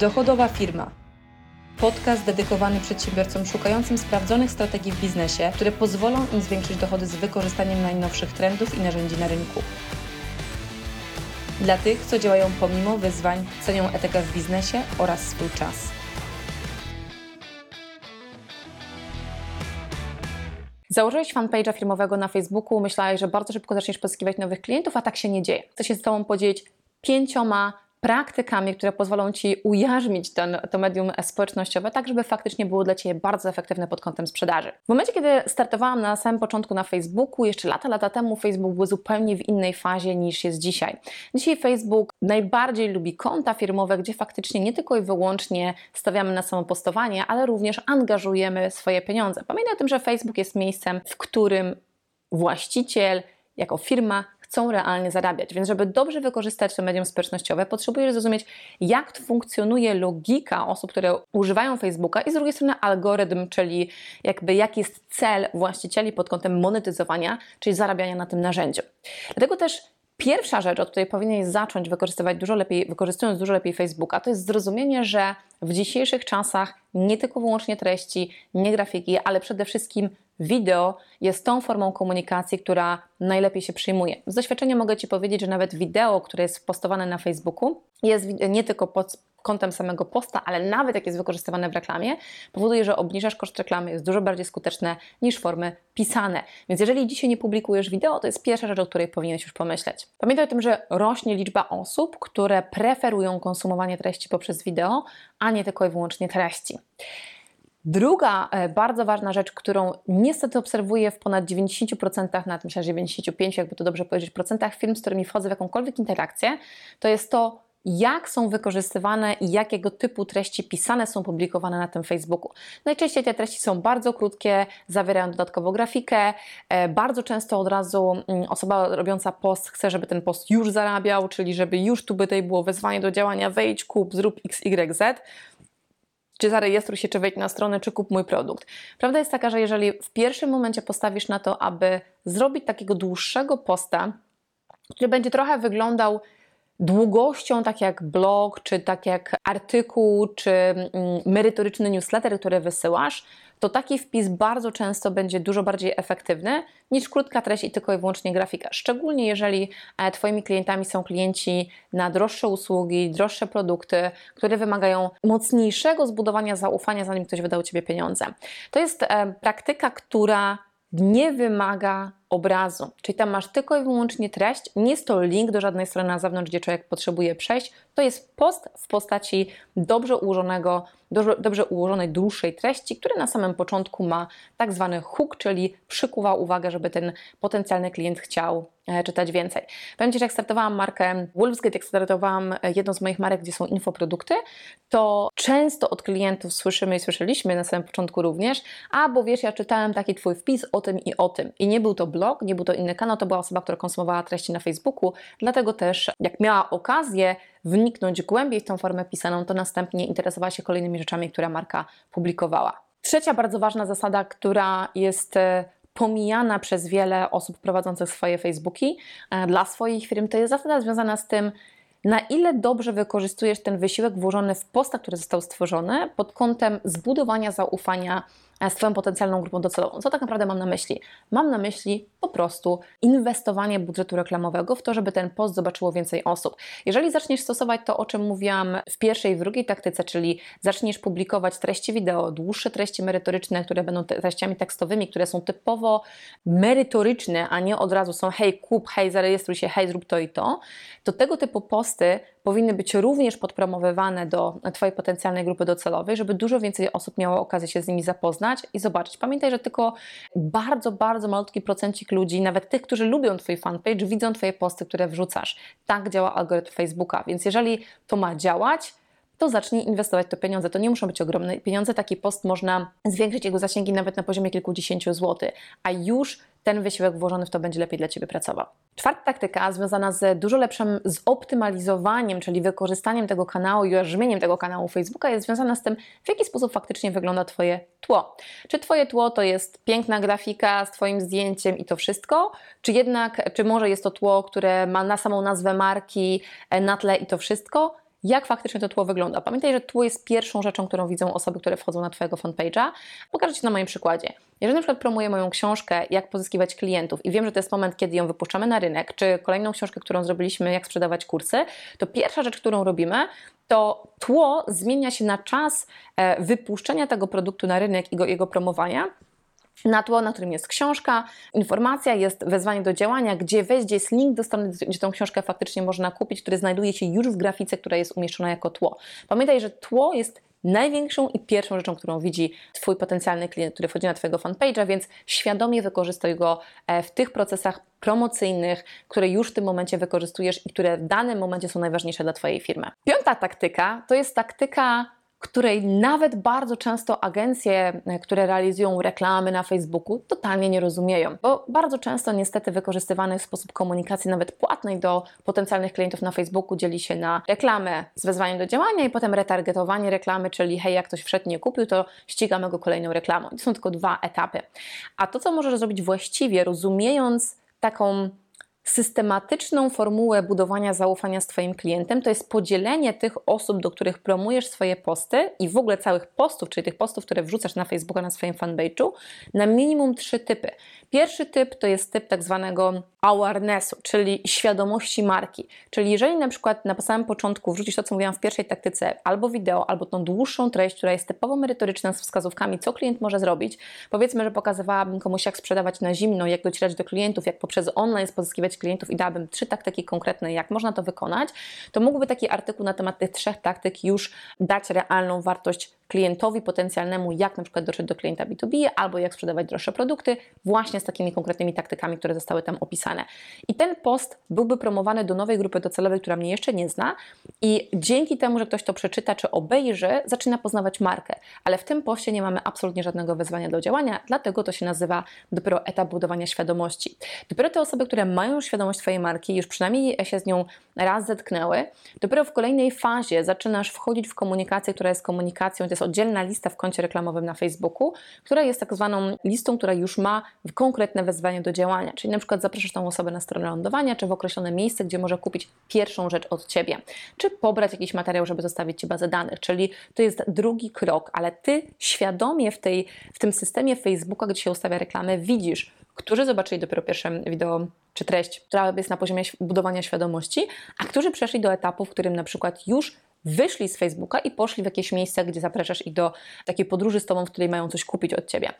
Dochodowa firma. Podcast dedykowany przedsiębiorcom szukającym sprawdzonych strategii w biznesie, które pozwolą im zwiększyć dochody z wykorzystaniem najnowszych trendów i narzędzi na rynku. Dla tych, co działają pomimo wyzwań, cenią etykę w biznesie oraz swój czas. Założyłeś fanpage'a firmowego na Facebooku, myślałeś, że bardzo szybko zaczniesz pozyskiwać nowych klientów, a tak się nie dzieje. Chcę się z Tobą podzielić pięcioma praktykami, które pozwolą Ci ujarzmić ten, to medium społecznościowe, tak żeby faktycznie było dla Ciebie bardzo efektywne pod kątem sprzedaży. W momencie, kiedy startowałam na samym początku na Facebooku, jeszcze lata, lata temu Facebook był zupełnie w innej fazie niż jest dzisiaj. Dzisiaj Facebook najbardziej lubi konta firmowe, gdzie faktycznie nie tylko i wyłącznie stawiamy na samopostowanie, ale również angażujemy swoje pieniądze. Pamiętaj o tym, że Facebook jest miejscem, w którym właściciel jako firma chcą realnie zarabiać. Więc, żeby dobrze wykorzystać to medium społecznościowe, potrzebujesz zrozumieć, jak funkcjonuje logika osób, które używają Facebooka i z drugiej strony algorytm, czyli jakby jaki jest cel właścicieli pod kątem monetyzowania, czyli zarabiania na tym narzędziu. Dlatego też Pierwsza rzecz, od której powinieneś zacząć wykorzystywać dużo lepiej, wykorzystując dużo lepiej Facebooka, to jest zrozumienie, że w dzisiejszych czasach nie tylko wyłącznie treści, nie grafiki, ale przede wszystkim Wideo jest tą formą komunikacji, która najlepiej się przyjmuje. Z doświadczenia mogę Ci powiedzieć, że nawet wideo, które jest postowane na Facebooku, jest nie tylko pod kątem samego posta, ale nawet jak jest wykorzystywane w reklamie, powoduje, że obniżasz koszt reklamy, jest dużo bardziej skuteczne niż formy pisane. Więc jeżeli dzisiaj nie publikujesz wideo, to jest pierwsza rzecz, o której powinieneś już pomyśleć. Pamiętaj o tym, że rośnie liczba osób, które preferują konsumowanie treści poprzez wideo, a nie tylko i wyłącznie treści. Druga e, bardzo ważna rzecz, którą niestety obserwuję w ponad 90%, nawet myślę, że 95%, jakby to dobrze powiedzieć, procentach firm, z którymi wchodzę w jakąkolwiek interakcję, to jest to, jak są wykorzystywane i jakiego typu treści pisane są publikowane na tym Facebooku. Najczęściej te treści są bardzo krótkie, zawierają dodatkową grafikę. E, bardzo często od razu mm, osoba robiąca post chce, żeby ten post już zarabiał, czyli żeby już tu by tutaj było wezwanie do działania, wejdź, kup, zrób XYZ czy zarejestruj się, czy wejdź na stronę, czy kup mój produkt. Prawda jest taka, że jeżeli w pierwszym momencie postawisz na to, aby zrobić takiego dłuższego posta, który będzie trochę wyglądał długością, tak jak blog, czy tak jak artykuł, czy mm, merytoryczny newsletter, który wysyłasz, to taki wpis bardzo często będzie dużo bardziej efektywny niż krótka treść i tylko i wyłącznie grafika. Szczególnie jeżeli e, Twoimi klientami są klienci na droższe usługi, droższe produkty, które wymagają mocniejszego zbudowania zaufania, zanim ktoś wydał Ciebie pieniądze. To jest e, praktyka, która nie wymaga obrazu, czyli tam masz tylko i wyłącznie treść, nie jest to link do żadnej strony na zewnątrz, gdzie człowiek potrzebuje przejść, to jest post w postaci dobrze ułożonego, dobrze, ułożonej, dłuższej treści, który na samym początku ma tak zwany hook, czyli przykuwa uwagę, żeby ten potencjalny klient chciał e, czytać więcej. Powiem Ci, że jak startowałam markę Wolfsgate, jak startowałam e, jedną z moich marek, gdzie są infoprodukty, to często od klientów słyszymy i słyszeliśmy na samym początku również, a bo wiesz, ja czytałem taki Twój wpis o tym i o tym. I nie był to blog, nie był to inny kanał, to była osoba, która konsumowała treści na Facebooku, dlatego też jak miała okazję wniknąć głębiej w tą formę pisaną, to następnie interesowała się kolejnymi rzeczami, które marka publikowała. Trzecia bardzo ważna zasada, która jest e, pomijana przez wiele osób prowadzących swoje Facebooki e, dla swoich firm, to jest zasada związana z tym, na ile dobrze wykorzystujesz ten wysiłek włożony w posta, który został stworzony pod kątem zbudowania zaufania z Twoją potencjalną grupą docelową. Co tak naprawdę mam na myśli? Mam na myśli po prostu inwestowanie budżetu reklamowego w to, żeby ten post zobaczyło więcej osób. Jeżeli zaczniesz stosować to, o czym mówiłam w pierwszej i drugiej taktyce, czyli zaczniesz publikować treści wideo, dłuższe treści merytoryczne, które będą treściami tekstowymi, które są typowo merytoryczne, a nie od razu są hej, kup, hej, zarejestruj się, hej, zrób to i to, to tego typu posty powinny być również podpromowywane do Twojej potencjalnej grupy docelowej, żeby dużo więcej osób miało okazję się z nimi zapoznać i zobaczyć. Pamiętaj, że tylko bardzo, bardzo malutki procencik ludzi, nawet tych, którzy lubią Twój fanpage, widzą Twoje posty, które wrzucasz. Tak działa algorytm Facebooka, więc jeżeli to ma działać, to zacznij inwestować to pieniądze. To nie muszą być ogromne pieniądze. Taki post można zwiększyć jego zasięgi nawet na poziomie kilkudziesięciu złotych, a już ten wysiłek włożony w to będzie lepiej dla Ciebie pracował. Czwarta taktyka związana z dużo lepszym zoptymalizowaniem, czyli wykorzystaniem tego kanału i ujarzmieniem tego kanału Facebooka jest związana z tym, w jaki sposób faktycznie wygląda Twoje tło. Czy Twoje tło to jest piękna grafika z Twoim zdjęciem i to wszystko, czy jednak, czy może jest to tło, które ma na samą nazwę marki e, na tle i to wszystko? Jak faktycznie to tło wygląda. Pamiętaj, że tło jest pierwszą rzeczą, którą widzą osoby, które wchodzą na Twojego fanpage'a. Pokażę Ci na moim przykładzie. Jeżeli na przykład promuję moją książkę, jak pozyskiwać klientów i wiem, że to jest moment, kiedy ją wypuszczamy na rynek, czy kolejną książkę, którą zrobiliśmy, jak sprzedawać kursy, to pierwsza rzecz, którą robimy, to tło zmienia się na czas e, wypuszczenia tego produktu na rynek i go, jego promowania na tło, na którym jest książka, informacja, jest wezwanie do działania, gdzie wejść, gdzie jest link do strony, gdzie tą książkę faktycznie można kupić, który znajduje się już w grafice, która jest umieszczona jako tło. Pamiętaj, że tło jest największą i pierwszą rzeczą, którą widzi Twój potencjalny klient, który wchodzi na Twojego fanpage'a, więc świadomie wykorzystuj go e, w tych procesach promocyjnych, które już w tym momencie wykorzystujesz i które w danym momencie są najważniejsze dla Twojej firmy. Piąta taktyka to jest taktyka której nawet bardzo często agencje, e, które realizują reklamy na Facebooku, totalnie nie rozumieją, bo bardzo często niestety wykorzystywany sposób komunikacji nawet płatnej do potencjalnych klientów na Facebooku dzieli się na reklamę z wezwaniem do działania i potem retargetowanie reklamy, czyli hej, jak ktoś wszedł nie kupił, to ścigamy go kolejną reklamą. To są tylko dwa etapy. A to, co możesz zrobić właściwie, rozumiejąc taką systematyczną formułę budowania zaufania z Twoim klientem to jest podzielenie tych osób, do których promujesz swoje posty i w ogóle całych postów, czyli tych postów, które wrzucasz na Facebooka, na swoim fanpage'u, na minimum trzy typy. Pierwszy typ to jest typ tak zwanego awarenessu, czyli świadomości marki. Czyli jeżeli na przykład na samym początku wrzucisz to, co mówiłam w pierwszej taktyce, albo wideo, albo tą dłuższą treść, która jest typowo merytoryczna z wskazówkami, co klient może zrobić, powiedzmy, że pokazywałabym komuś, jak sprzedawać na zimno, jak docierać do klientów, jak poprzez online pozyskiwać klientów i dałabym trzy taktyki konkretne, jak można to wykonać, to mógłby taki artykuł na temat tych trzech taktyk już dać realną wartość klientowi potencjalnemu, jak na przykład dotrzeć do klienta B2B, albo jak sprzedawać droższe produkty, właśnie z takimi konkretnymi taktykami, które zostały tam opisane. I ten post byłby promowany do nowej grupy docelowej, która mnie jeszcze nie zna, i dzięki temu, że ktoś to przeczyta czy obejrzy, zaczyna poznawać markę. Ale w tym poście nie mamy absolutnie żadnego wezwania do działania, dlatego to się nazywa dopiero etap budowania świadomości. Dopiero te osoby, które mają świadomość swojej marki, już przynajmniej się z nią raz zetknęły, dopiero w kolejnej fazie zaczynasz wchodzić w komunikację, która jest komunikacją, jest oddzielna lista w koncie reklamowym na Facebooku, która jest tak zwaną listą, która już ma konkretne wezwanie do działania. Czyli na przykład zapraszasz tą osobę na stronę lądowania, czy w określone miejsce, gdzie może kupić pierwszą rzecz od Ciebie, czy pobrać jakiś materiał, żeby zostawić Ci bazę danych. Czyli to jest drugi krok, ale Ty świadomie w, tej, w tym systemie Facebooka, gdzie się ustawia reklamę, widzisz, którzy zobaczyli dopiero pierwsze wideo czy treść, która jest na poziomie budowania świadomości, a którzy przeszli do etapu, w którym na przykład już wyszli z Facebooka i poszli w jakieś miejsce, gdzie zapraszasz ich do takiej podróży z Tobą, w której mają coś kupić od Ciebie.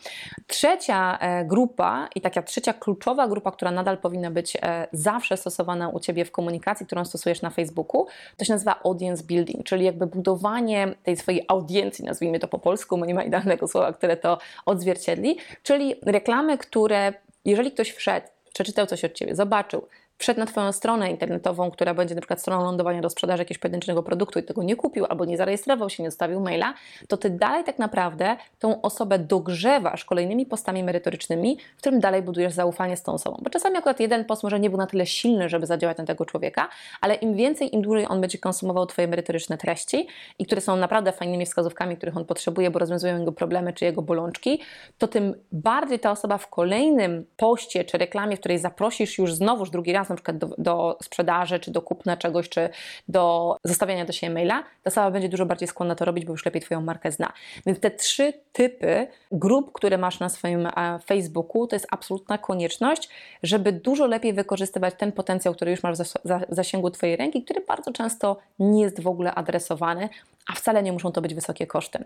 Trzecia e, grupa i taka trzecia kluczowa grupa, która nadal powinna być e, zawsze stosowana u Ciebie w komunikacji, którą stosujesz na Facebooku, to się nazywa audience building, czyli jakby budowanie tej swojej audiencji, nazwijmy to po polsku, bo nie ma idealnego słowa, które to odzwierciedli, czyli reklamy, które jeżeli ktoś wszedł, przeczytał coś od Ciebie, zobaczył, wszedł na Twoją stronę internetową, która będzie na przykład stroną lądowania do sprzedaży jakiegoś pojedynczego produktu i tego nie kupił albo nie zarejestrował się, nie zostawił maila, to Ty dalej tak naprawdę tą osobę dogrzewasz kolejnymi postami merytorycznymi, w którym dalej budujesz zaufanie z tą osobą. Bo czasami akurat jeden post może nie był na tyle silny, żeby zadziałać na tego człowieka, ale im więcej, im dłużej on będzie konsumował Twoje merytoryczne treści i które są naprawdę fajnymi wskazówkami, których on potrzebuje, bo rozwiązują jego problemy czy jego bolączki, to tym bardziej ta osoba w kolejnym poście czy reklamie, w której zaprosisz już znowuż drugi raz na przykład do, do, sprzedaży, czy do kupna czegoś, czy do zostawiania do siebie maila, ta osoba będzie dużo bardziej skłonna to robić, bo już lepiej Twoją markę zna. Więc te trzy typy grup, które masz na swoim e, Facebooku, to jest absolutna konieczność, żeby dużo lepiej wykorzystywać ten potencjał, który już masz w zasięgu Twojej ręki, który bardzo często nie jest w ogóle adresowany, a wcale nie muszą to być wysokie koszty.